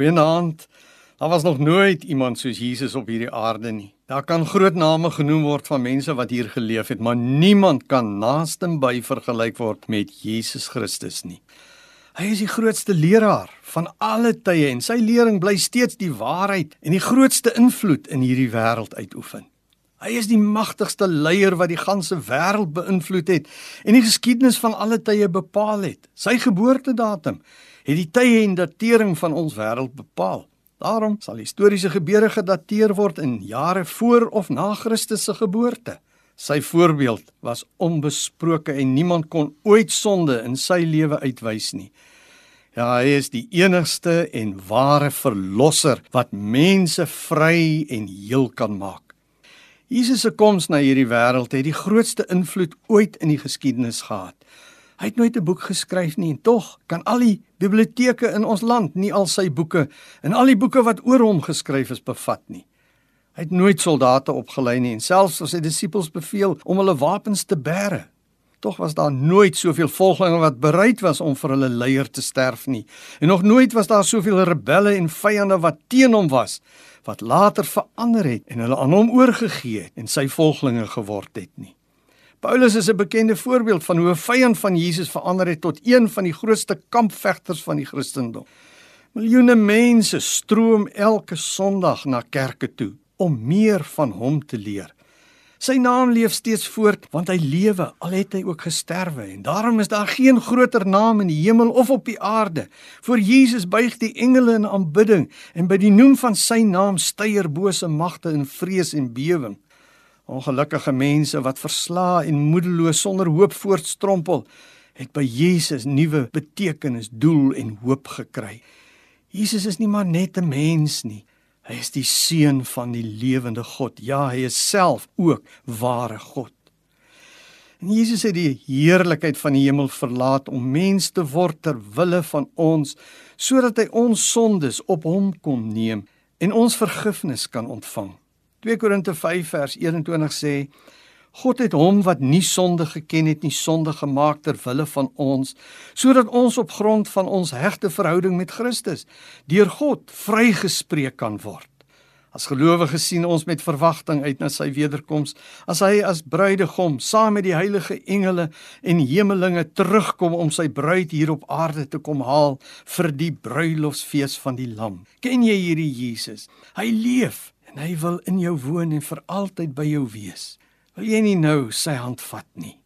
Goeienaand. Daar was nog nooit iemand soos Jesus op hierdie aarde nie. Daar kan groot name genoem word van mense wat hier geleef het, maar niemand kan naaste by vergelyk word met Jesus Christus nie. Hy is die grootste leraar van alle tye en sy lering bly steeds die waarheid en die grootste invloed in hierdie wêreld uitoefen. Hy is die magtigste leier wat die ganse wêreld beïnvloed het en die geskiedenis van alle tye bepaal het. Sy geboortedatum het die tye en datering van ons wêreld bepaal. Daarom sal historiese gebeure gedateer word in jare voor of na Christus se geboorte. Sy voorbeeld was onbesproke en niemand kon ooit sonde in sy lewe uitwys nie. Ja, hy is die enigste en ware verlosser wat mense vry en heel kan maak. Jesus se koms na hierdie wêreld het die grootste invloed ooit in die geskiedenis gehad. Hy het nooit 'n boek geskryf nie en tog kan al die biblioteke in ons land nie al sy boeke en al die boeke wat oor hom geskryf is bevat nie. Hy het nooit soldate opgelei nie en selfs as sy disippels beveel om hulle wapens te bære. Tog was daar nooit soveel volgelinge wat bereid was om vir hulle leier te sterf nie. En nog nooit was daar soveel rebelle en vyande wat teen hom was wat later verander het en hulle aan hom oorgegee het en sy volgelinge geword het nie. Paulus is 'n bekende voorbeeld van hoe 'n vyand van Jesus verander het tot een van die grootste kampvegters van die Christendom. Miljoene mense stroom elke Sondag na kerke toe om meer van hom te leer. Sy naam leef steeds voort want hy lewe al het hy ook gesterwe en daarom is daar geen groter naam in die hemel of op die aarde. Voor Jesus buig die engele in aanbidding en by die noem van sy naam styer bose magte in vrees en bewering. Ongelukkige mense wat verslae en moedeloos sonder hoop voortstrompel, het by Jesus nuwe betekenis, doel en hoop gekry. Jesus is nie maar net 'n mens nie. Hy is die seun van die lewende God. Ja, hy is self ook ware God. En Jesus het die heerlikheid van die hemel verlaat om mens te word ter wille van ons, sodat hy ons sondes op hom kon neem en ons vergifnis kan ontvang. 2 Korinte 5 vers 21 sê God het hom wat nie sonde geken het nie sonde gemaak ter wille van ons sodat ons op grond van ons hegte verhouding met Christus deur God vrygespreek kan word. As gelowiges sien ons met verwagting uit na sy wederkoms as hy as bruidegom saam met die heilige engele en hemelinge terugkom om sy bruid hier op aarde te kom haal vir die bruilofsfees van die lam. Ken jy hierdie Jesus? Hy leef en hy wil in jou woon en vir altyd by jou wees. Wil jy nie nou sy hand vat nie?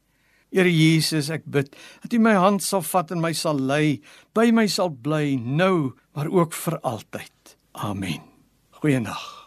Here Jesus, ek bid dat U my hand sal vat en my sal lei, by my sal bly nou, maar ook vir altyd. Amen. Goeienaand.